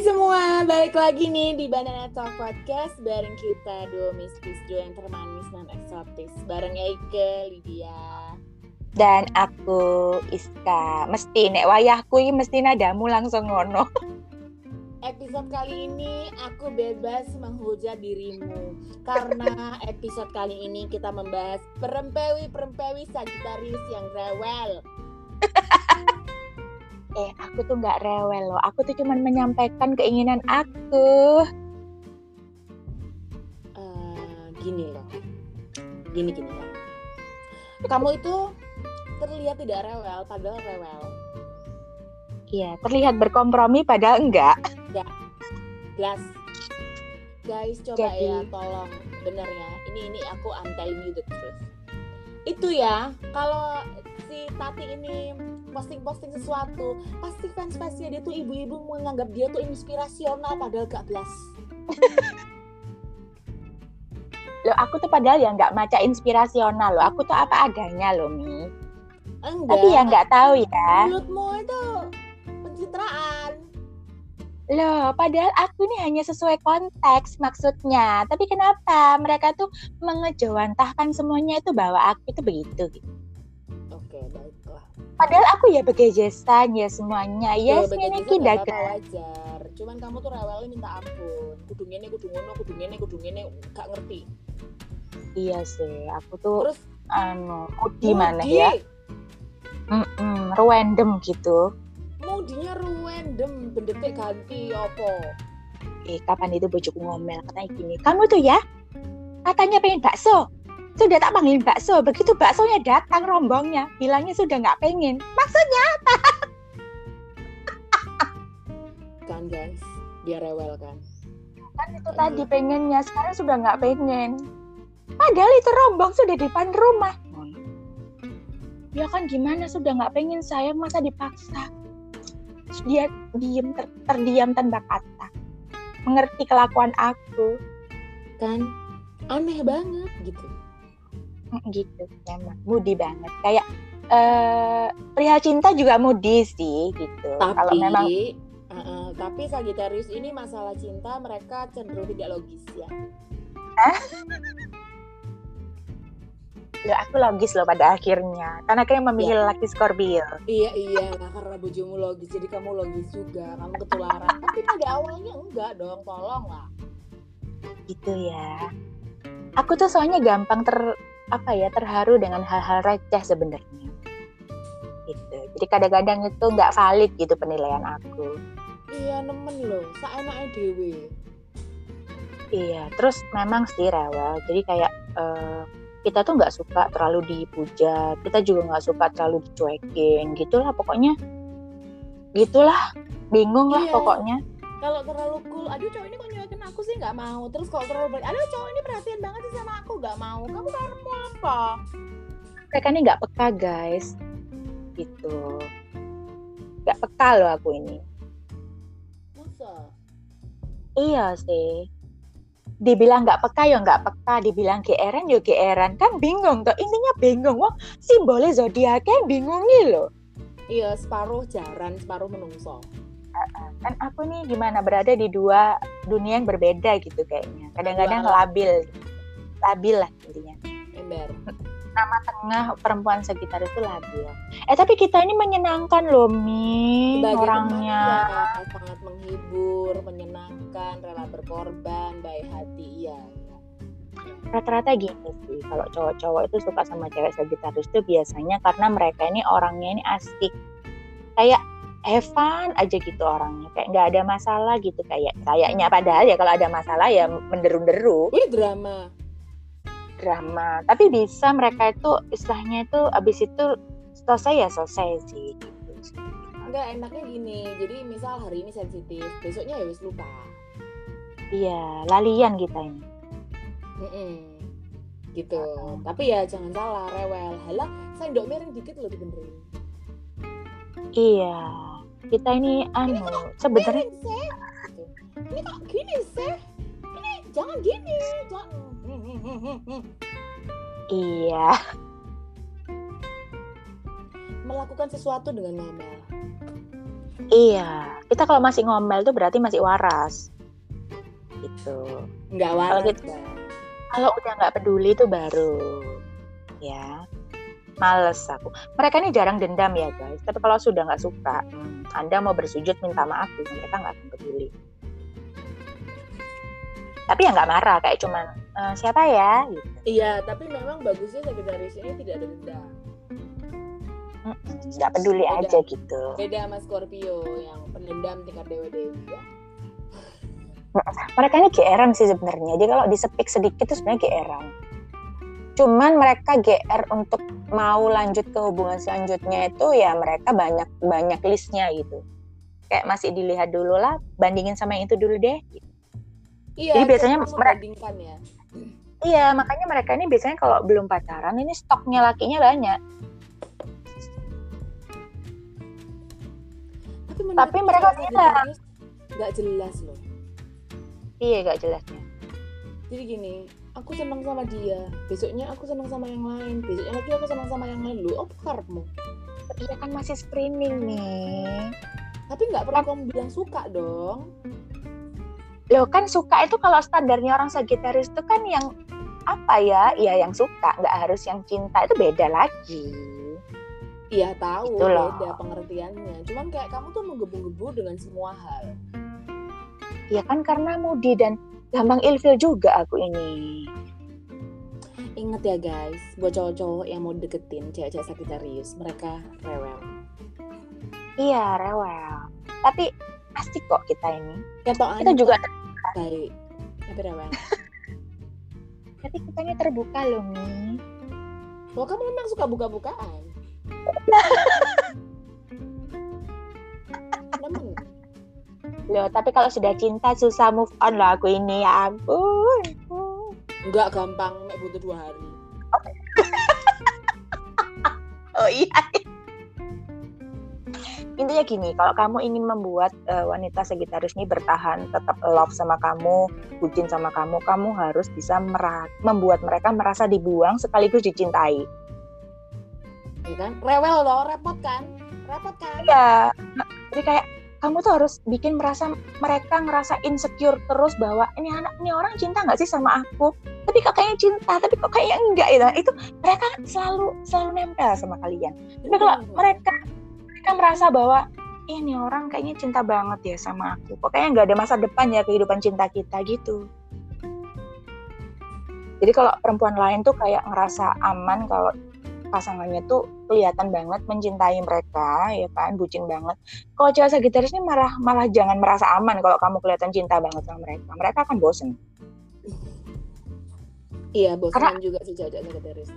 semua, balik lagi nih di Banana Talk Podcast bareng kita dua Miss Bistro yang termanis dan eksotis bareng Eike, Lydia. Dan aku Iska, mesti nek wayahku ini mesti nadamu langsung ngono. Episode kali ini aku bebas menghujat dirimu karena episode kali ini kita membahas perempewi-perempewi Sagittarius yang rewel. eh, aku tuh nggak rewel loh. Aku tuh cuma menyampaikan keinginan aku. Uh, gini loh, gini gini loh. Kamu itu terlihat tidak rewel, padahal rewel. Iya, terlihat berkompromi padahal enggak. Enggak. Gas. Guys, coba Jadi- ya tolong bener ya. Ini ini aku I'm telling you the truth. Itu ya, kalau si Tati ini posting-posting sesuatu, pasti fans-fansnya dia tuh ibu-ibu menganggap dia tuh inspirasional padahal gak belas. Loh, aku tuh padahal ya nggak maca inspirasional loh. Aku tuh apa adanya loh, Mi. Enggak. Tapi ya nggak tahu ya. Mulutmu itu pencitraan. Loh, padahal aku nih hanya sesuai konteks maksudnya. Tapi kenapa mereka tuh mengejawantahkan semuanya itu bahwa aku itu begitu gitu. Padahal aku ya begejesan ya semuanya. Ya, ini tidak apa-apa wajar. Cuman kamu tuh rewelnya minta ampun. Kudu ngene, kudu ngono, kudu ngene, kudu ngene, gak ngerti. Iya sih, aku tuh Terus anu di mana Mudi. ya? Mm-mm, random gitu. Mudinya random, bendetik ganti opo. Eh, kapan itu bojoku ngomel katanya gini, kamu tuh ya katanya pengen bakso. Sudah tak panggilin bakso, begitu baksonya datang rombongnya, bilangnya sudah nggak pengen. Maksudnya Kan guys, dia rewel kan. kan itu tadi pengennya, sekarang sudah nggak pengen. Padahal itu rombong sudah di depan rumah. Ya kan gimana sudah nggak pengen sayang masa dipaksa. Terus dia diem ter- terdiam tanpa kata. Mengerti kelakuan aku. Kan aneh banget gitu. Mm, gitu memang. Mudi banget. Kayak eh perihal cinta juga mudi sih gitu. Tapi kalau memang uh-uh, tapi Sagittarius ini masalah cinta mereka cenderung tidak logis ya. lo aku logis loh pada akhirnya. Karena kayak memilih laki Scorpio. Iya iya lah karena bojomu logis jadi kamu logis juga. Kamu ketularan. Tapi pada awalnya enggak dong tolong lah gitu ya. Aku tuh soalnya gampang ter apa ya terharu dengan hal-hal receh sebenarnya. Gitu. Jadi kadang-kadang itu nggak valid gitu penilaian aku. Iya nemen loh. Seenaknya dewe iya terus memang sih rewel. Jadi kayak eh, kita tuh nggak suka terlalu dipuja kita juga nggak suka terlalu dicuekin gitulah pokoknya. Gitulah bingung lah Iya. pokoknya kalau terlalu cool aduh cowok ini kok nyuekin aku sih? Nggak mau. Terus kalau terlalu baik aduh cowok ini perhatian banget sih sama aku. Nggak mau. Kamu karena apa? Mereka ini nggak peka guys. Gitu. Nggak peka loh aku ini. Masa? Iya sih. Dibilang nggak peka ya nggak peka. Dibilang geeran ya geeran kan bingung tuh intinya bingung. Wah simbolnya zodiak kan bingung nih loh. Iya separuh jaran separuh menungso kan aku nih gimana berada di dua dunia yang berbeda gitu kayaknya. Kadang-kadang labil. Labil lah intinya. Ember nama tengah perempuan sekitar itu labil. Eh tapi kita ini menyenangkan loh mi sebagai orangnya. teman ya, sangat menghibur menyenangkan rela berkorban baik hati iya. Rata-rata gini sih kalau cowok-cowok itu suka sama cewek Sagittarius itu biasanya karena mereka ini orangnya ini asik. Kayak have fun aja gitu orangnya. Kayak nggak ada masalah gitu kayak kayaknya padahal ya kalau ada masalah ya menderu-deru. Wih drama. Drama. Tapi bisa mereka itu istilahnya itu abis itu selesai ya selesai sih gitu enggak enaknya gini. Jadi misal hari ini sensitif besoknya ya wis lupa. Iya lalian kita ini. Mm-mm. gitu. Tapi ya jangan salah rewel. Halah sendok miring dikit loh dibenerin. Iya kita ini anu sebenarnya ini kok gini sih? Ini jangan gini jangan. Iya. Melakukan sesuatu dengan mama Iya, kita kalau masih ngomel tuh berarti masih waras. Gitu. nggak Kalau waras gitu- kan Kalau udah nggak peduli itu baru. Ya males aku. Mereka ini jarang dendam ya guys. Tapi kalau sudah nggak suka, Anda mau bersujud minta maaf, mereka nggak akan peduli. Tapi ya nggak marah, kayak cuman "Eh, siapa ya? Gitu. iya tapi memang bagusnya ini tidak ada dendam Nggak peduli Beda. aja gitu. beda sama Scorpio yang pendendam tingkat dewa dewi ya Mereka ini GR-an sih sebenarnya. Jadi kalau disepik sedikit itu sebenarnya GR-an. Cuman mereka GR untuk mau lanjut ke hubungan selanjutnya itu ya mereka banyak banyak listnya gitu. Kayak masih dilihat dulu lah, bandingin sama yang itu dulu deh. iya Jadi biasanya mereka- ya Iya, makanya mereka ini biasanya kalau belum pacaran ini stoknya lakinya banyak. tapi, Tapi mereka kalau bilang. Nggak jelas loh Iya, gak jelasnya. jadi gini aku senang sama dia besoknya aku senang sama yang lain besoknya lagi aku senang sama yang lain lu apa karepmu Iya kan masih screening nih. tapi nggak perlu kamu bilang suka dong Loh kan suka itu kalau standarnya orang Sagittarius itu kan yang apa ya? Ya yang suka, nggak harus yang cinta itu beda lagi. Iya tahu Itu loh. beda pengertiannya. Cuman kayak kamu tuh menggebu-gebu dengan semua hal. Ya kan karena mudi dan gampang ilfil juga aku ini. Ingat ya guys, buat cowok-cowok yang mau deketin cewek-cewek Sagittarius, mereka rewel. Iya rewel. Tapi asik kok kita ini. Ketokan Kita juga, baik, tapi rewel. tapi kita ini terbuka loh Mi. Kalau kamu memang suka buka-bukaan. Loh tapi kalau sudah cinta susah move on lah aku ini ya ampun. Enggak gampang, mek butuh dua hari. Oh iya. Intinya gini, kalau kamu ingin membuat eh, wanita Sagittarius ini bertahan, tetap love sama kamu, bucin sama kamu, kamu harus bisa membuat mereka merasa dibuang sekaligus dicintai. Ya kan? Rewel loh, repot kan? Repot kan? Iya. Jadi kayak kamu tuh harus bikin merasa mereka ngerasa insecure terus bahwa ini anak ini orang cinta nggak sih sama aku? Tapi kok kayaknya cinta, tapi kok kayaknya enggak itu. Itu mereka kan selalu selalu nempel sama kalian. Tapi kalau mereka mereka merasa bahwa "Ih, ini orang kayaknya cinta banget ya sama aku. Kok kayaknya nggak ada masa depan ya kehidupan cinta kita gitu. Jadi kalau perempuan lain tuh kayak ngerasa aman kalau pasangannya tuh kelihatan banget mencintai mereka, ya kan, bucin banget. Kalau cewek Sagittarius ini malah malah jangan merasa aman kalau kamu kelihatan cinta banget sama mereka. Mereka akan bosen. Iya, bosan juga sih cewek Sagittarius.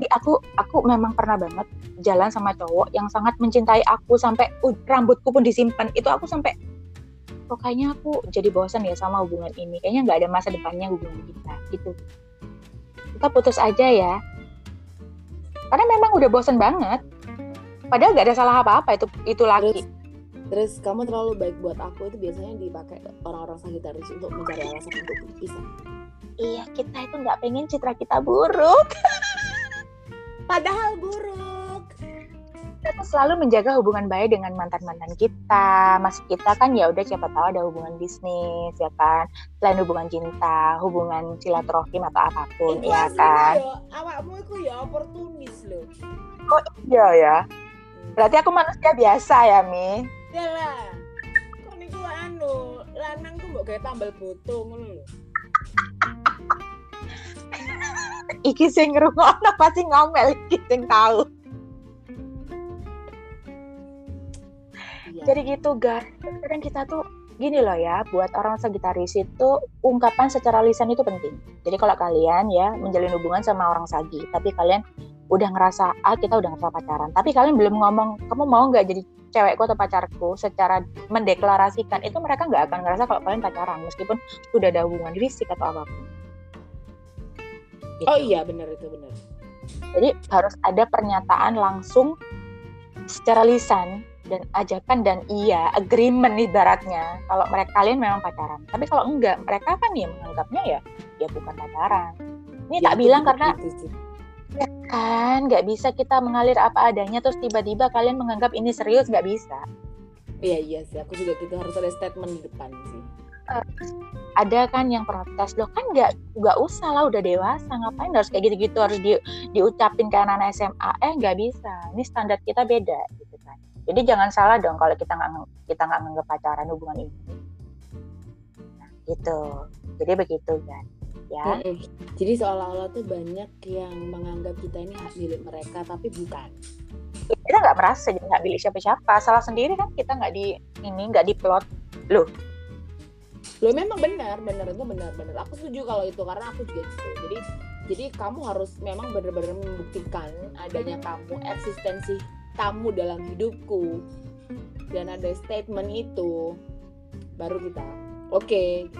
Jadi aku aku memang pernah banget jalan sama cowok yang sangat mencintai aku sampai uh, rambutku pun disimpan. Itu aku sampai kok kayaknya aku jadi bosan ya sama hubungan ini. Kayaknya nggak ada masa depannya hubungan kita gitu. Kita putus aja ya. Karena memang udah bosan banget. Padahal nggak ada salah apa-apa itu itu laki. Terus kamu terlalu baik buat aku itu biasanya dipakai orang-orang Sagittarius untuk mencari alasan untuk berpisah. Iya kita itu nggak pengen citra kita buruk. Padahal buruk. Kita tuh selalu menjaga hubungan baik dengan mantan-mantan kita. Mas kita kan ya udah siapa tahu ada hubungan bisnis ya kan. Selain hubungan cinta, hubungan silaturahim atau apa pun Iku ya kan. ya, awakmu itu ya oportunis loh. Iya ya. Hmm. Berarti aku manusia biasa ya Mi. Ya lah. Kok niku anu, lanang ku mbok gawe tambal ngono lho. Iki sing ngrungokno pasti ngomel iki sing tahu. Jadi gitu guys. Kadang kita tuh gini loh ya, buat orang Sagitarius itu ungkapan secara lisan itu penting. Jadi kalau kalian ya menjalin hubungan sama orang Sagi, tapi kalian udah ngerasa ah kita udah ngerasa pacaran, tapi kalian belum ngomong kamu mau nggak jadi cewekku atau pacarku secara mendeklarasikan itu mereka nggak akan ngerasa kalau kalian pacaran meskipun sudah ada hubungan fisik atau apa pun. Gitu. Oh iya benar itu benar. Jadi harus ada pernyataan langsung secara lisan dan ajakan dan iya agreement ibaratnya kalau mereka kalian memang pacaran. Tapi kalau enggak mereka kan ya menganggapnya ya ya bukan pacaran. Ini Ya, tak bilang karena gitu sih. kan nggak bisa kita mengalir apa adanya terus tiba-tiba kalian menganggap ini serius nggak bisa. Iya iya sih, aku juga gitu harus ada statement di depan sih. ada kan yang protes loh kan nggak nggak usah lah udah dewasa ngapain harus kayak gitu-gitu harus di, diucapin ke anak-anak SMA eh nggak bisa ini standar kita beda jadi jangan salah dong kalau kita nggak kita nggak nganggap pacaran hubungan ini nah, gitu jadi begitu kan ya Mm-mm. Jadi seolah-olah tuh banyak yang menganggap kita ini hak milik mereka, tapi bukan. kita nggak merasa jadi nggak milik siapa-siapa salah sendiri kan kita nggak di ini nggak diplot Loh memang benar, benar itu benar, benar. Aku setuju kalau itu karena aku juga gitu. Jadi jadi kamu harus memang benar-benar membuktikan adanya kamu, eksistensi kamu dalam hidupku dan ada statement itu baru kita oke.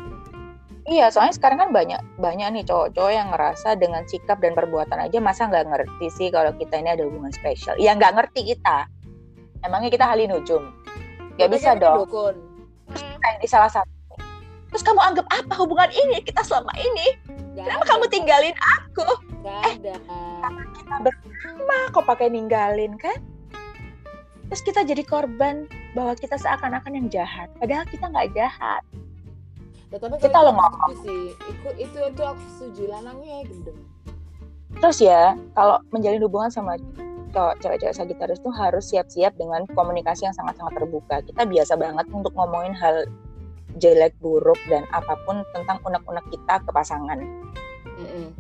Iya, soalnya sekarang kan banyak banyak nih cowok-cowok yang ngerasa dengan sikap dan perbuatan aja masa nggak ngerti sih kalau kita ini ada hubungan spesial. Ya nggak ngerti kita. Emangnya kita halinujum? Nggak bisa Makanya kita dong. Dukun. Kayak di salah satu. Terus kamu anggap apa hubungan ini kita selama ini? nggak Kenapa ada, kamu tinggalin aku? nggak ada. Kita bersama kok pakai ninggalin kan? Terus kita jadi korban bahwa kita seakan-akan yang jahat. Padahal kita nggak jahat. Kita lo ngomong. sih, itu itu itu aku setuju lanangnya gendeng. Terus ya, kalau menjalin hubungan sama cewek-cewek Sagittarius tuh harus siap-siap dengan komunikasi yang sangat-sangat terbuka. Kita biasa banget untuk ngomongin hal jelek, buruk, dan apa pun tentang unek-unek kita ke pasangan. Mm-mm.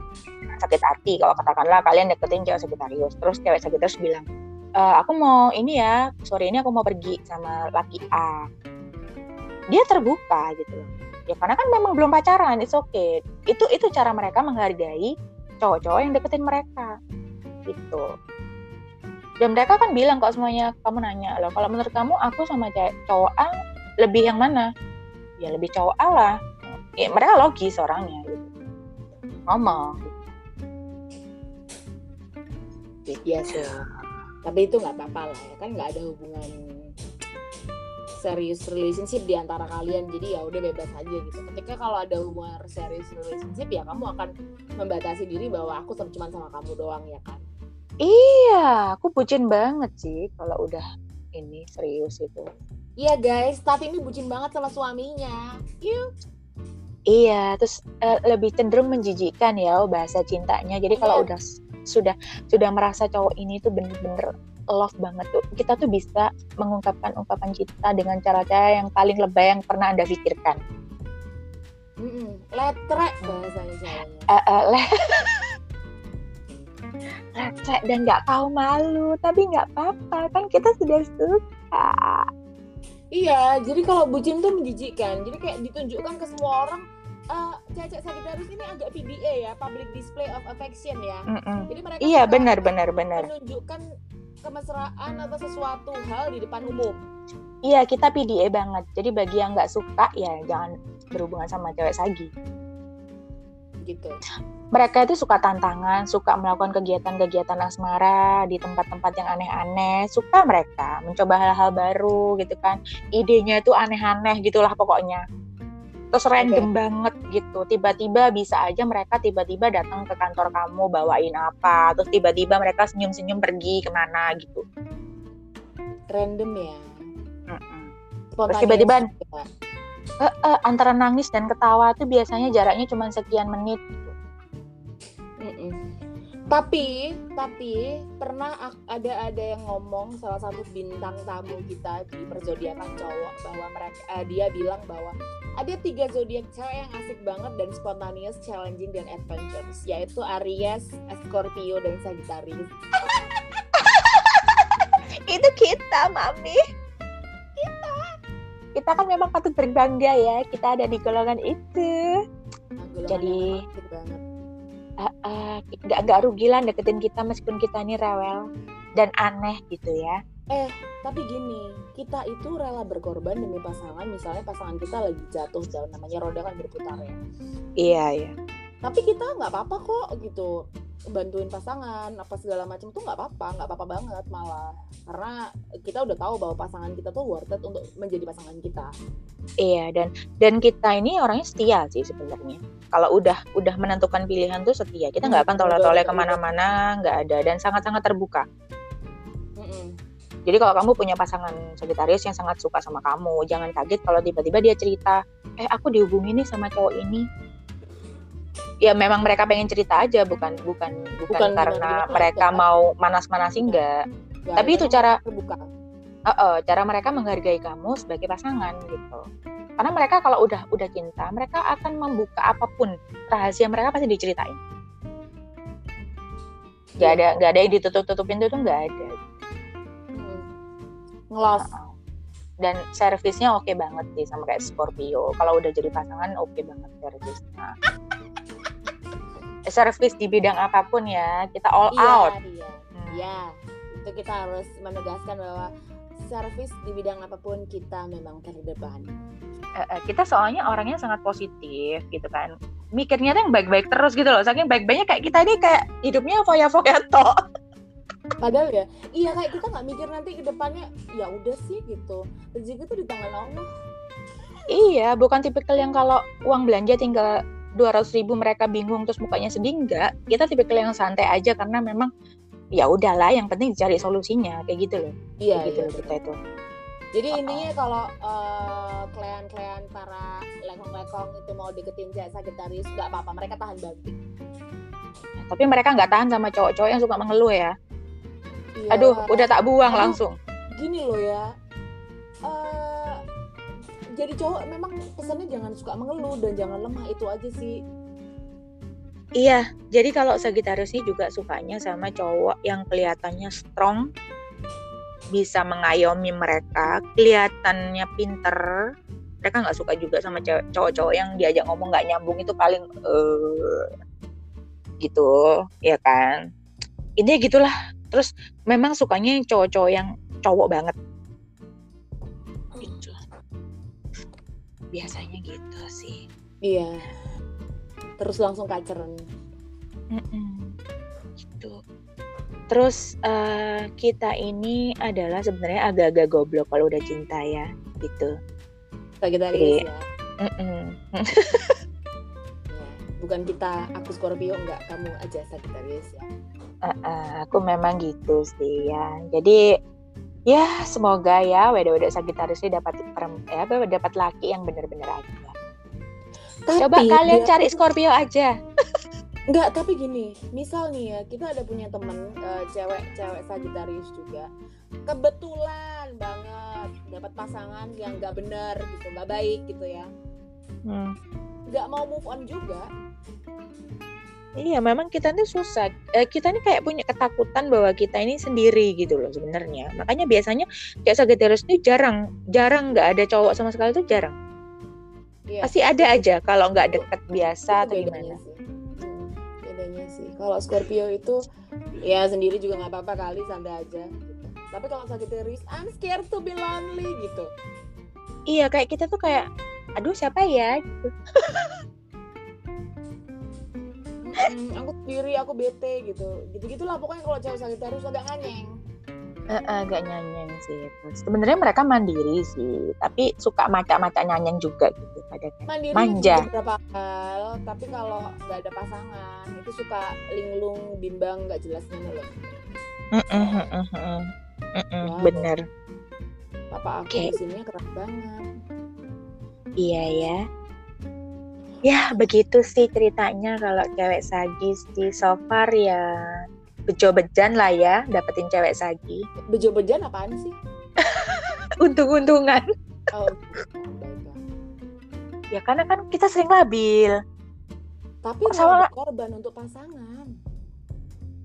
Sakit hati kalau katakanlah kalian deketin cewek Sagittarius. Terus cewek Sagittarius bilang, "E, aku mau ini ya, sore ini aku mau pergi sama laki A. Dia terbuka gitu loh. Ya karena kan memang belum pacaran, it's okay. Itu itu cara mereka menghargai cowok-cowok yang deketin mereka. Gitu. Dan mereka kan bilang kalau semuanya kamu nanya loh, kalau menurut kamu aku sama cowok A lebih yang mana? Ya lebih cowok A lah. Ya, mereka logis orangnya gitu. Ngomong. Sih. Tapi itu nggak apa-apa lah ya kan nggak ada hubungan serius relationship di antara kalian jadi ya udah bebas aja gitu. Ketika kalau ada hubungan serius relationship ya kamu akan membatasi diri bahwa aku cuma sama kamu doang ya kan. Iya, aku bucin banget sih kalau udah ini serius itu. Iya guys, Tati ini bucin banget sama suaminya. Yuk. Iya, terus eh, lebih cenderung menjijikan ya bahasa cintanya. Jadi kalau Iya. udah sudah sudah merasa cowok ini tuh bener-bener love banget tuh, kita tuh bisa mengungkapkan ungkapan cinta dengan cara-cara yang paling lebay yang pernah anda pikirkan. Mm-mm. Letrek bahasanya sayangnya. Eh, eh, le- Receh dan nggak tahu malu, tapi nggak apa-apa kan kita sudah suka. Iya, jadi kalau bucin tuh menjijikkan. Jadi kayak ditunjukkan ke semua orang. Eh cewek Sagittarius ini agak PDA ya, public display of affection ya. Mm-mm. Jadi mereka Iya benar benar benar. menunjukkan kemesraan atau sesuatu hal di depan umum. Iya kita PDA banget. Jadi bagi yang nggak suka ya jangan berhubungan sama cewek sagi. Gitu. Mereka itu suka tantangan, suka melakukan kegiatan-kegiatan asmara di tempat-tempat yang aneh-aneh. Suka mereka mencoba hal-hal baru gitu kan. Idenya itu aneh-aneh gitulah pokoknya. Terus random banget gitu. Tiba-tiba bisa aja mereka tiba-tiba datang ke kantor kamu bawain apa. Terus tiba-tiba mereka senyum-senyum pergi ke mana gitu. Random ya. Mm-mm. Spontaneous tiba-tiba-. Eh, eh, antara nangis dan ketawa tuh biasanya jaraknya cuma sekian menit gitu. Tapi, tapi pernah ada ada yang ngomong salah satu bintang tamu kita di perzodiakan cowok bahwa mereka eh, dia bilang bahwa ada tiga zodiak cewek yang asik banget dan spontaneous, challenging dan adventurous yaitu Aries, Scorpio dan Sagittarius. Itu kita, Mami. Kita. Kita kan memang patut berbangga ya, kita ada di golongan itu. Nah, golongan Jadi- asik banget. Ah, ah, nggak nggak rugi lah deketin kita meskipun kita ini rewel dan aneh gitu ya. Tapi gini, kita itu rela berkorban demi pasangan. Misalnya pasangan kita lagi jatuh jauh, namanya roda kan berputar ya. Iya, iya. Tapi kita nggak apa-apa kok gitu bantuin pasangan apa segala macam tuh nggak apa-apa, nggak apa-apa banget malah. Karena kita udah tahu bahwa pasangan kita tuh worth it untuk menjadi pasangan kita. Iya, dan dan kita ini orangnya setia sih sebenarnya. Kalau udah udah menentukan pilihan tuh setia. Kita nggak akan Hmm, betul, ke mana-mana, nggak ada dan sangat-sangat terbuka. Jadi kalau kamu punya pasangan Sagittarius yang sangat suka sama kamu, jangan kaget kalau tiba-tiba dia cerita, eh aku dihubungi nih sama cowok ini. Ya memang mereka pengen cerita aja, bukan bukan bukan, Bukan karena mereka mau manas-manasin enggak. Ya, Tapi itu cara- terbuka. Eh, eh, cara mereka menghargai kamu sebagai pasangan gitu. Karena mereka kalau udah udah cinta, mereka akan membuka apa pun rahasia mereka pasti diceritain. Gak Iya. ada gak ada yang ditutup-tutupin itu tuh nggak ada. Hmm. Ngelos. Dan servisnya oke banget sih sama kayak Scorpio. Kalau udah jadi pasangan oke banget servisnya. Servis di bidang apa pun ya, kita all Iya, out. iya. Hmm. Iya, itu kita harus menegaskan bahwa servis di bidang apa pun kita memang terdepan. Eh, eh, kita soalnya orangnya sangat positif gitu kan. Mikirnya tuh yang baik-baik terus gitu loh. Saking baik-baiknya kayak kita ini kayak hidupnya foya-foya toh. Padahal ya, iya kayak kita nggak mikir nanti ke depannya, ya udah sih gitu. Rezeki itu di tangan Allah. Iya, bukan tipikal yang kalau uang belanja tinggal 200 ribu mereka bingung terus mukanya sedih enggak. Kita tipikal yang santai aja karena memang ya udahlah yang penting dicari solusinya kayak gitu loh. Iya, Kayak gitu iya. kita itu. Jadi Oh, intinya kalau eh, klien-klien para lekong-lekong itu mau deketin cewek Sagittarius, nggak apa-apa, mereka tahan banting. Tapi mereka nggak tahan sama cowok-cowok yang suka mengeluh ya. Iya, Aduh, udah tak buang Aduh. langsung. gini loh ya. eh jadi cowok memang pesannya jangan suka mengeluh dan jangan lemah itu aja sih. Iya, jadi kalau Sagittarius ini juga sukanya sama cowok yang kelihatannya strong, bisa mengayomi mereka, kelihatannya pinter. Mereka nggak suka juga sama cowok-cowok yang diajak ngomong nggak nyambung itu paling eh gitu, ya kan? Ini gitulah. Terus memang sukanya cowok-cowok yang cowok banget. Biasanya gitu sih. Iya. Terus langsung kaceren. Mm-mm. Gitu. Terus eh, kita ini adalah sebenarnya agak-agak goblok kalau udah cinta ya, gitu. Sagittarius Iya. ya. Mm-mm. ya. Bukan kita, aku Scorpio enggak, kamu aja Sagittarius ya. Eh, eh, aku memang gitu sih ya. Jadi ya semoga ya weda-weda Sagittarius ini dapat ya, apa, dapat laki yang bener-bener aja. Coba Tapi kalian dia- cari Scorpio aja. Enggak, tapi gini, misal nih ya, kita ada punya temen eh, cewek-cewek Sagittarius juga. Kebetulan banget dapat pasangan yang nggak benar gitu, nggak baik gitu ya. Hmm. Nggak mau move on juga. Iya, memang kita tuh susah. Eh, kita ini kayak punya ketakutan bahwa kita ini sendiri gitu loh sebenarnya. Makanya biasanya kayak Sagittarius ini jarang, jarang nggak ada cowok sama sekali tuh jarang. Iya. Pasti ada aja kalau nggak deket biasa atau itu gimana. bedanya sih. Hmm, bedanya sih. Kalau Scorpio itu ya sendiri juga nggak apa-apa kali santai aja. Gitu. Tapi kalau Sagittarius, I'm scared to be lonely gitu. Iya, kayak kita tuh kayak, aduh siapa ya? Gitu. Mm-mm, aku sendiri, aku bete gitu. Gitu-gitulah pokoknya kalau cewek Sagittarius agak nganyeng. Agak nyanyeng sih. Sebenarnya mereka mandiri sih, tapi suka macak-macak nyanyeng juga gitu. Kadang Mandiri Manja. beberapa hal, tapi kalau nggak ada pasangan itu suka linglung, bimbang, nggak jelas gitu loh. Wow. Bener, Papa aku Oke. di sini keras banget. iya ya. Ya begitu sih ceritanya kalau cewek sagis di so far ya bejo-bejan lah ya dapetin cewek sagi. Bejo-bejan apaan sih? Untung-untungan. Oh, baiklah. Ya karena kan kita sering labil. Tapi Kok sama- berkorban untuk pasangan.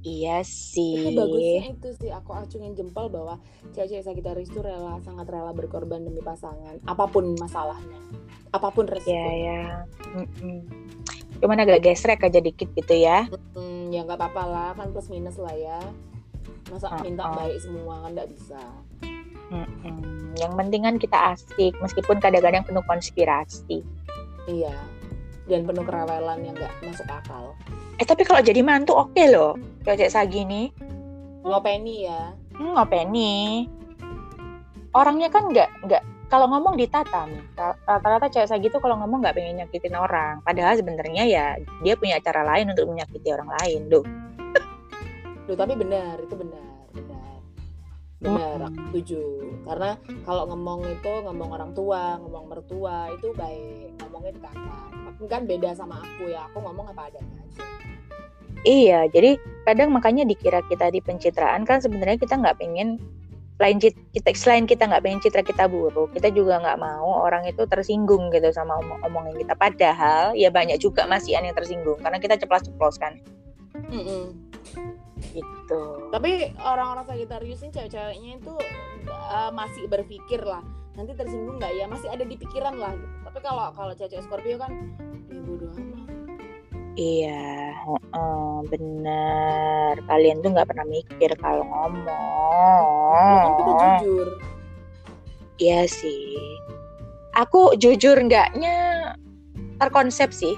Iya Itu sih. bagusnya itu sih aku acungin jempol bahwa cewek-cewek Sagittarius itu rela sangat rela berkorban demi pasangan apa pun masalahnya apa pun resiko Iya ya. Mm-mm. Cuman agak gesrek aja dikit gitu ya. Hmm, ya nggak apa-apa lah kan plus minus lah ya masa Oh, minta oh. baik semua kan nggak bisa Mm-mm. Yang penting kan kita asik meskipun kadang-kadang penuh konspirasi. iya dan penuh kerewelan yang nggak masuk akal Eh tapi kalau jadi mantu oke loh. Cewek Sagi nih. ngopeni ya Hmm, ngopeni. Orangnya kan nggak nggak kalau ngomong ditata Rata-rata cewek Sagi tuh kalau ngomong nggak pengen nyakitin orang. Padahal sebenarnya ya dia punya cara lain untuk menyakiti orang lain. Duh. Duh, tapi benar itu benar benar Mm-mm. aku setuju karena kalau ngomong itu ngomong orang tua ngomong mertua itu baik ngomongnya di kakak kan beda sama aku ya aku ngomong apa adanya aja Iya, jadi kadang makanya dikira kita di pencitraan kan sebenarnya kita nggak pengen selain kita selain kita nggak pengen citra kita buruk, kita juga nggak mau orang itu tersinggung gitu sama omong omongan kita. Padahal ya banyak juga masih yang tersinggung karena kita ceplos-ceplos kan Mm-mm. Gitu. tapi orang-orang Sagittarius ini cewek-ceweknya itu uh, masih berpikir lah nanti tersinggung nggak ya masih ada di pikiran lah gitu. tapi kalau kalau cewek-cewek Scorpio kan ya bodo amat Iya, heeh, bener. Kalian tuh nggak pernah mikir kalau kan kita ngomong. jujur Iya sih. Aku jujur nggaknya terkonsep sih.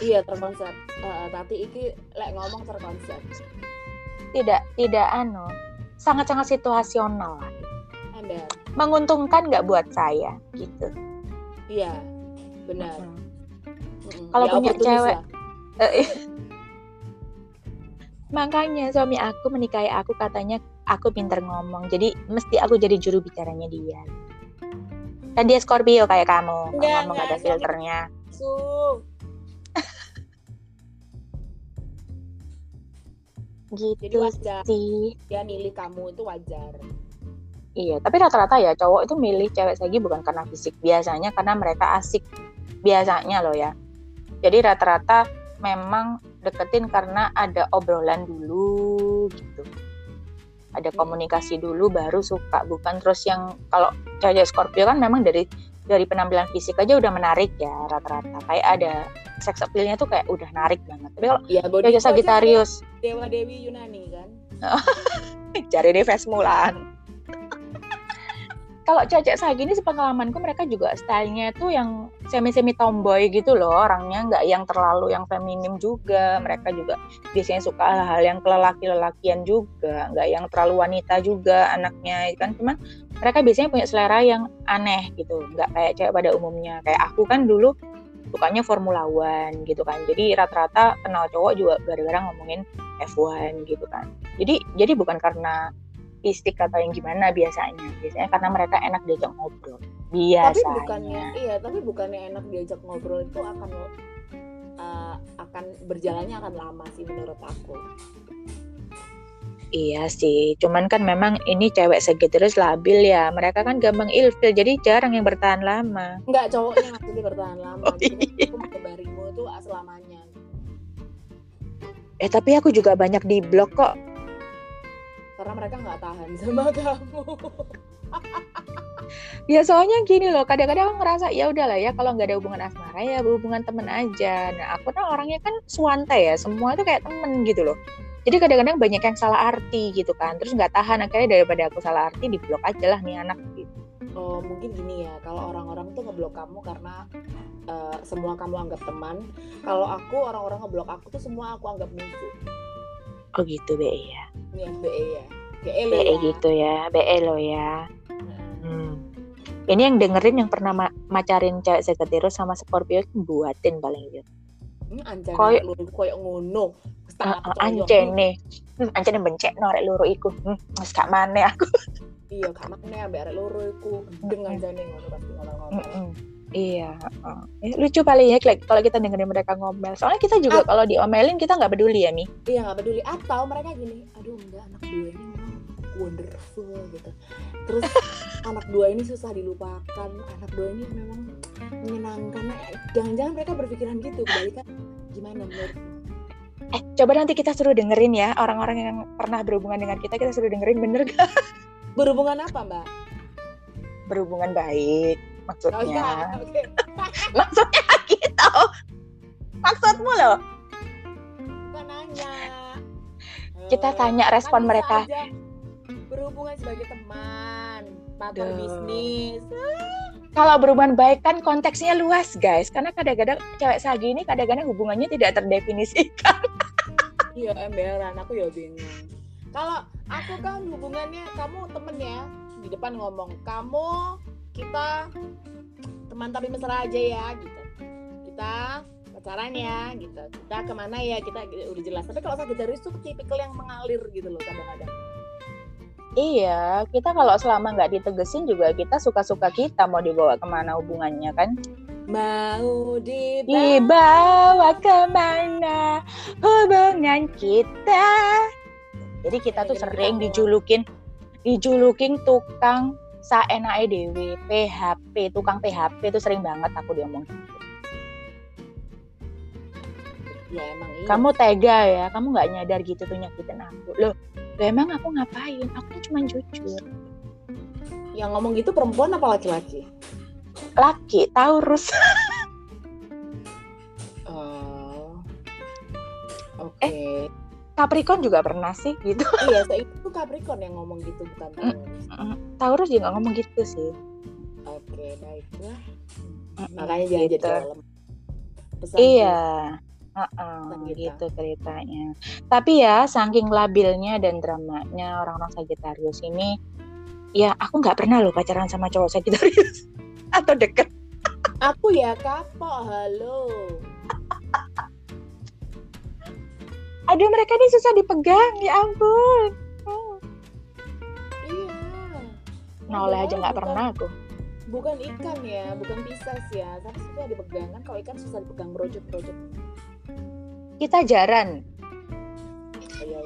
Iya terkonsep Uh, tapi iki lek ngomong terkonsep Tidak, tidak anu. Sangat-sangat situasional lah. ember Menguntungkan nggak buat saya gitu. iya benar. Mm-mm. Kalau Ya, punya cewek- lah. Eh, Makanya suami aku menikahi aku katanya aku pinter ngomong. Jadi mesti aku jadi juru bicaranya dia. Dan dia Scorpio kayak kamu. Enggak, ngomong nggak ada enggak, suami- filternya. Su. Gitu Jadi wajar sih. dia milih kamu itu wajar Iya, tapi rata-rata ya cowok itu milih cewek sagi bukan karena fisik, biasanya karena mereka asik. Biasanya loh ya. Jadi rata-rata memang deketin karena ada obrolan dulu gitu. Ada komunikasi dulu baru suka, bukan terus yang kalau cewek Scorpio kan memang dari dari penampilan fisik aja udah menarik ya rata-rata. Kayak ada sex appeal-nya tuh kayak udah narik banget. Tapi kalau ya body cewek Sagittarius, dewa dewi Yunani kan cari deh Mulan. Kalau cewek Sagi ini sepengalamanku mereka juga stylenya tuh yang semi-semi tomboy gitu loh orangnya nggak yang terlalu yang feminim juga mereka juga biasanya suka hal-hal yang kelelaki-lelakian juga nggak yang terlalu wanita juga anaknya kan cuman mereka biasanya punya selera yang aneh gitu nggak kayak cewek pada umumnya. Kayak aku kan dulu sukanya Formula One gitu kan. Jadi rata-rata kenal cowok juga gara-gara ngomongin F1 gitu kan. Jadi jadi bukan karena fisik atau yang gimana biasanya. Biasanya karena mereka enak diajak ngobrol. Tapi biasanya. bukannya iya tapi bukannya enak diajak ngobrol itu akan uh, akan berjalannya akan lama sih menurut aku iya sih cuman kan memang ini cewek Sagittarius labil ya mereka kan gampang ilfil jadi jarang yang bertahan lama. Enggak cowoknya maksudnya bertahan lama Oh, Jadi iya. aku membarimu itu selamanya. Eh tapi aku juga banyak di blok kok. Karena mereka nggak tahan sama kamu. Ya soalnya gini loh kadang-kadang aku ngerasa ya udahlah ya kalau nggak ada hubungan asmara ya hubungan temen aja. Nah aku kan orangnya kan swanta ya semua tuh kayak temen gitu loh jadi kadang-kadang banyak yang salah arti gitu kan. Terus nggak tahan akhirnya daripada aku salah arti di blok aja lah nih anak gitu. Oh mungkin gini ya. Kalau orang-orang tuh ngeblok kamu karena uh, semua kamu anggap teman. Kalau aku orang-orang ngeblok aku tuh semua aku anggap musuh. Oh gitu be ya. Ini FBE ya. Lo be ya. gitu ya. Be lo ya. Heeh. Hmm. Ini yang dengerin yang pernah ma- macarin cewek Sagittarius sama Scorpio buatin paling gitu. Hmm, ancane Koyo- lu koyo ngono Uh, ancene. Hmm, ancene bencek norek loro iku. Hmm, wis gak maneh aku. iya gak makne ambek arek loro iku dengan jane ngono pasti ngomong-ngomong Mm-mm. Iya, heeh. Eh, lucu paling ya like, kalau kita dengerin mereka ngomel. Soalnya kita juga kalau diomelin kita nggak peduli ya, Mi. iya nggak peduli atau mereka gini aduh enggak anak dua ini wonderful gitu terus anak dua ini susah dilupakan anak dua ini memang menyenangkan nah, jangan-jangan mereka berpikiran gitu kebalikan gimana menurutmu Eh, coba nanti kita suruh dengerin ya orang-orang yang pernah berhubungan dengan kita, kita suruh dengerin bener gak? berhubungan apa mbak Berhubungan baik oh maksudnya. iya oke Maksudnya gitu. Maksudmu loh. bukan nanya Kita Eh, tanya kan respon bisa mereka. aja berhubungan sebagai teman partner bisnis kalau berhubungan baik kan konteksnya luas guys karena kadang-kadang cewek sagi ini kadang-kadang hubungannya tidak terdefinisikan Iya emberan, aku ya bingung. Kalau aku kan hubungannya kamu temen ya di depan ngomong kamu kita teman tapi mesra aja ya gitu. Kita pacaran ya gitu. Kita ke mana ya kita udah jelas. Tapi kalau Sagittarius tuh tipikal yang mengalir gitu loh kadang-kadang. Iya, kita kalau selama nggak ditegesin juga kita suka-suka kita mau dibawa ke mana hubungannya kan? Mau dibawa Dibawa ke mana hubungan kita? Jadi kita tuh sering dijulukin, dijulukin tukang saenake dewe, PHP, tukang PHP itu sering banget aku diomong. Ya emang iya. Kamu tega ya, kamu nggak nyadar gitu tuh nyakitin aku. Loh, loh emang aku ngapain? Aku cuma jujur. yang ngomong gitu perempuan apa laki-laki? Laki, Taurus. Oh. Oke. Capricorn juga pernah sih gitu. iya, saya itu Capricorn yang ngomong gitu bukan Taurus. Taurus juga ngomong gitu sih. Oke, baiklah. Mm-mm, Makanya jangan jadi gitu. dalam. Pesan Iya. Pesan kita. gitu ceritanya. Tapi ya saking labilnya dan dramanya orang-orang Sagittarius ini, ya aku nggak pernah loh pacaran sama cowok Sagittarius atau deket. Aku ya kapok, halo. Aduh mereka ini susah dipegang, ya ampun. Hmm. Iya. Noleh aja Padahal nggak pernah aku. Bukan ikan ya, bukan pisces ya. Tapi susah dipegang kan kalau ikan susah dipegang merojot-merojot. Kita jaran,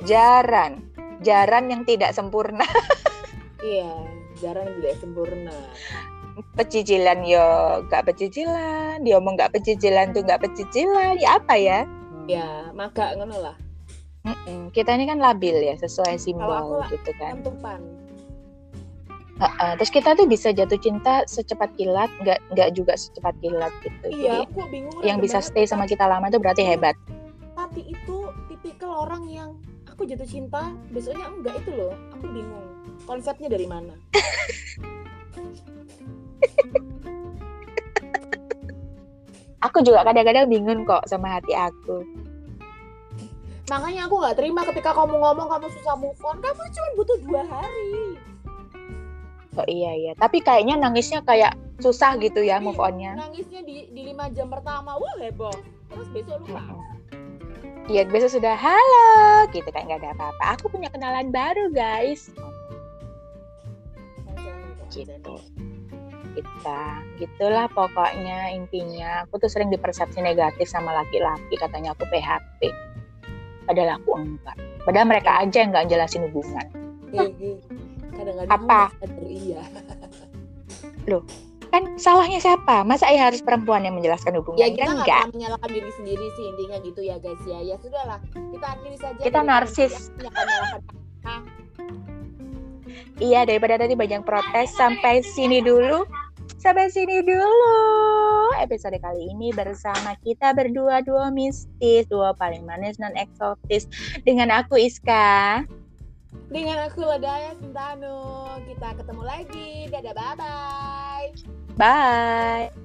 jaran, jaran yang tidak sempurna. Iya, jarang yang tidak sempurna. Pecicilan yo nggak pecicilan, dia ngomong nggak pecicilan tuh nggak pecicilan, ya apa ya? Ya, maka ngono lah. Mm-mm, Kita ini kan labil ya sesuai simbol aku gitu kan. Kentupan. Heeh, terus kita tuh bisa jatuh cinta secepat kilat, nggak nggak juga secepat kilat gitu. Iya, Jadi aku bingung. yang bisa stay sama kita lama itu berarti hebat. Tapi itu tipikal orang yang aku jatuh cinta, besoknya enggak itu loh. Aku bingung. Konsepnya dari mana? Aku juga kadang-kadang bingung kok sama hati aku. Makanya aku nggak terima ketika kamu ngomong kamu susah move on. Kamu cuma butuh dua hari. Oh iya iya, tapi kayaknya nangisnya kayak susah gitu ya move onnya. Nangisnya di di lima jam pertama, wah heboh. Terus besok lupa. Iya besok sudah halo gitu kayak nggak ada apa-apa. Aku punya kenalan baru guys. Gitu. Kita gitulah pokoknya intinya. Aku tuh sering dipersepsi negatif sama laki-laki katanya aku PHP. Padahal aku enggak. Padahal mereka aja yang nggak jelasin hubungan. Kadang-kadang Apa? nggak sadar, iya. Kan salahnya siapa? Masa ya harus perempuan yang menjelaskan hubungan? Ya kita kan nggak enggak. pernah menyalahkan diri sendiri sih intinya gitu ya guys ya. Ya sudahlah, kita akhiri saja. Kita narsis. kita. Iya daripada tadi banyak protes sampai sini dulu. Sampai sini dulu episode kali ini bersama kita berdua dua mistis, dua paling manis dan eksotis dengan aku Iska. Dengan aku Ledaya Sintanu, kita ketemu lagi. Dadah bye bye. Bye.